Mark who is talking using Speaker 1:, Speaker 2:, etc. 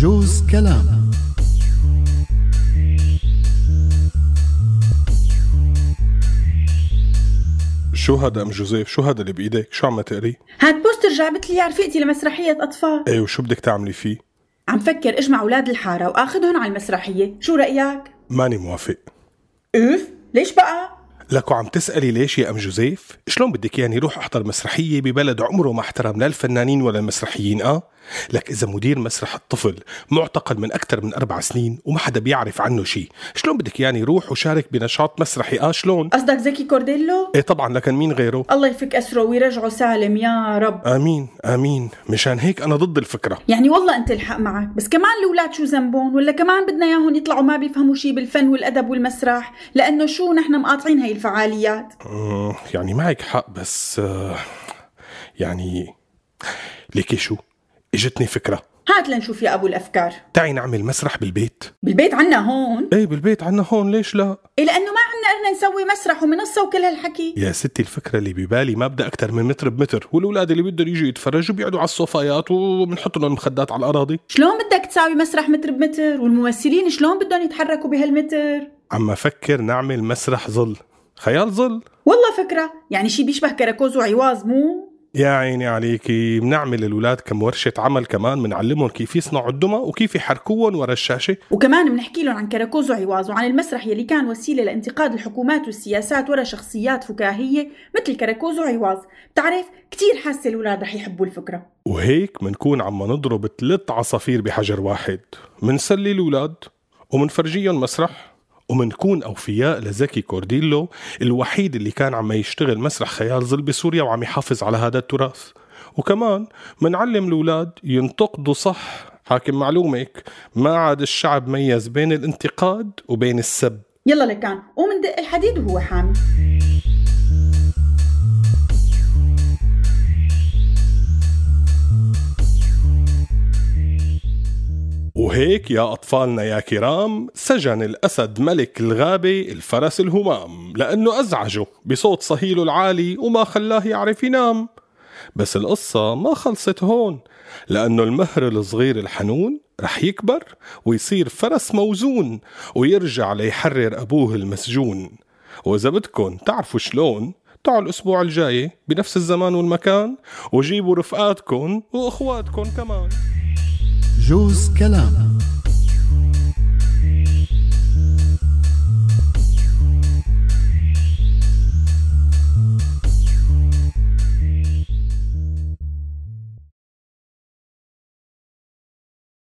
Speaker 1: جوز كلام.
Speaker 2: شو هذا أم جوزيف؟ شو هذا اللي بإيدك؟ شو عم تقري؟
Speaker 3: هاد بوستر جابت لي رفيقتي لمسرحية أطفال.
Speaker 2: إيه وشو بدك تعملي فيه؟
Speaker 3: عم فكر اجمع أولاد الحارة وآخذهم على المسرحية. شو رأيك؟
Speaker 2: ماني موافق.
Speaker 3: أوف ليش بقى؟
Speaker 2: لكو عم تسألي ليش يا أم جوزيف؟ شلون بدك يعني روح أحضر مسرحية ببلد عمره ما احترم لا الفنانين ولا المسرحيين آه؟ لك إذا مدير مسرح الطفل معتقل من أكثر من أربع سنين وما حدا بيعرف عنه شيء شلون بدك يعني روح وشارك بنشاط مسرحي آه شلون؟
Speaker 3: قصدك زكي كورديلو؟
Speaker 2: إيه طبعا لكن مين غيره؟
Speaker 3: الله يفك أسره ويرجعه سالم يا رب
Speaker 2: آمين آمين مشان هيك أنا ضد الفكرة
Speaker 3: يعني والله أنت الحق معك بس كمان الأولاد شو ذنبهم ولا كمان بدنا إياهم يطلعوا ما بيفهموا شيء بالفن والأدب والمسرح لأنه شو نحن مقاطعين هاي الفعاليات.
Speaker 2: مم، يعني معك حق بس آه، يعني ليكي شو؟ إجتني فكرة.
Speaker 3: هات لنشوف يا أبو الأفكار.
Speaker 2: تعي نعمل مسرح بالبيت.
Speaker 3: بالبيت عنا هون؟
Speaker 2: إيه بالبيت عنا هون ليش لا؟
Speaker 3: إيه لأنه ما عنا قدرنا نسوي مسرح ومنصة وكل هالحكي.
Speaker 2: يا ستي الفكرة اللي ببالي ما بدها أكثر من متر بمتر والأولاد اللي بدهم يجوا يتفرجوا بيقعدوا على الصوفايات وبنحط لهم مخدات على الأراضي.
Speaker 3: شلون بدك تساوي مسرح متر بمتر؟ والممثلين شلون بدهم يتحركوا بهالمتر؟
Speaker 2: عم أفكر نعمل مسرح ظل. خيال ظل.
Speaker 3: والله فكرة. يعني شي بيشبه كراكوز وعواظ مو؟
Speaker 2: يا عيني عليكي. بنعمل الأولاد كم ورشة عمل كمان بنعلمهم كيف يصنعوا الدمى وكيف يحركوهم ورا الشاشة.
Speaker 3: وكمان بنحكي لهم عن كراكوز وعواظ وعن المسرح يلي كان وسيلة لانتقاد الحكومات والسياسات ورا شخصيات فكاهية مثل كراكوز وعواظ بتعرف كتير حاسة الأولاد رح يحبوا الفكرة.
Speaker 2: وهيك منكون عم نضرب ثلاث عصافير بحجر واحد. منسلي الأولاد ومنفرجيهم مسرح. ومنكون أوفياء لزكي كورديلو الوحيد اللي كان عم يشتغل مسرح خيال ظل بسوريا وعم يحافظ على هذا التراث. وكمان منعلم الأولاد ينتقدوا صح. حاكم معلومك ما عاد الشعب ميز بين الانتقاد وبين السب.
Speaker 3: يلا لكان قوم ندق الحديد وهو حامي
Speaker 2: وهيك يا أطفالنا يا كرام سجن الأسد ملك الغابة الفرس الهمام لأنه أزعجه بصوت صهيله العالي وما خلاه يعرف ينام. بس القصة ما خلصت هون لأنه المهر الصغير الحنون رح يكبر ويصير فرس موزون ويرجع ليحرر أبوه المسجون. وإذا بدكن تعرفوا شلون تعالوا الأسبوع الجاي بنفس الزمان والمكان وجيبوا رفقاتكن وأخواتكن كمان.
Speaker 1: جوز كلام.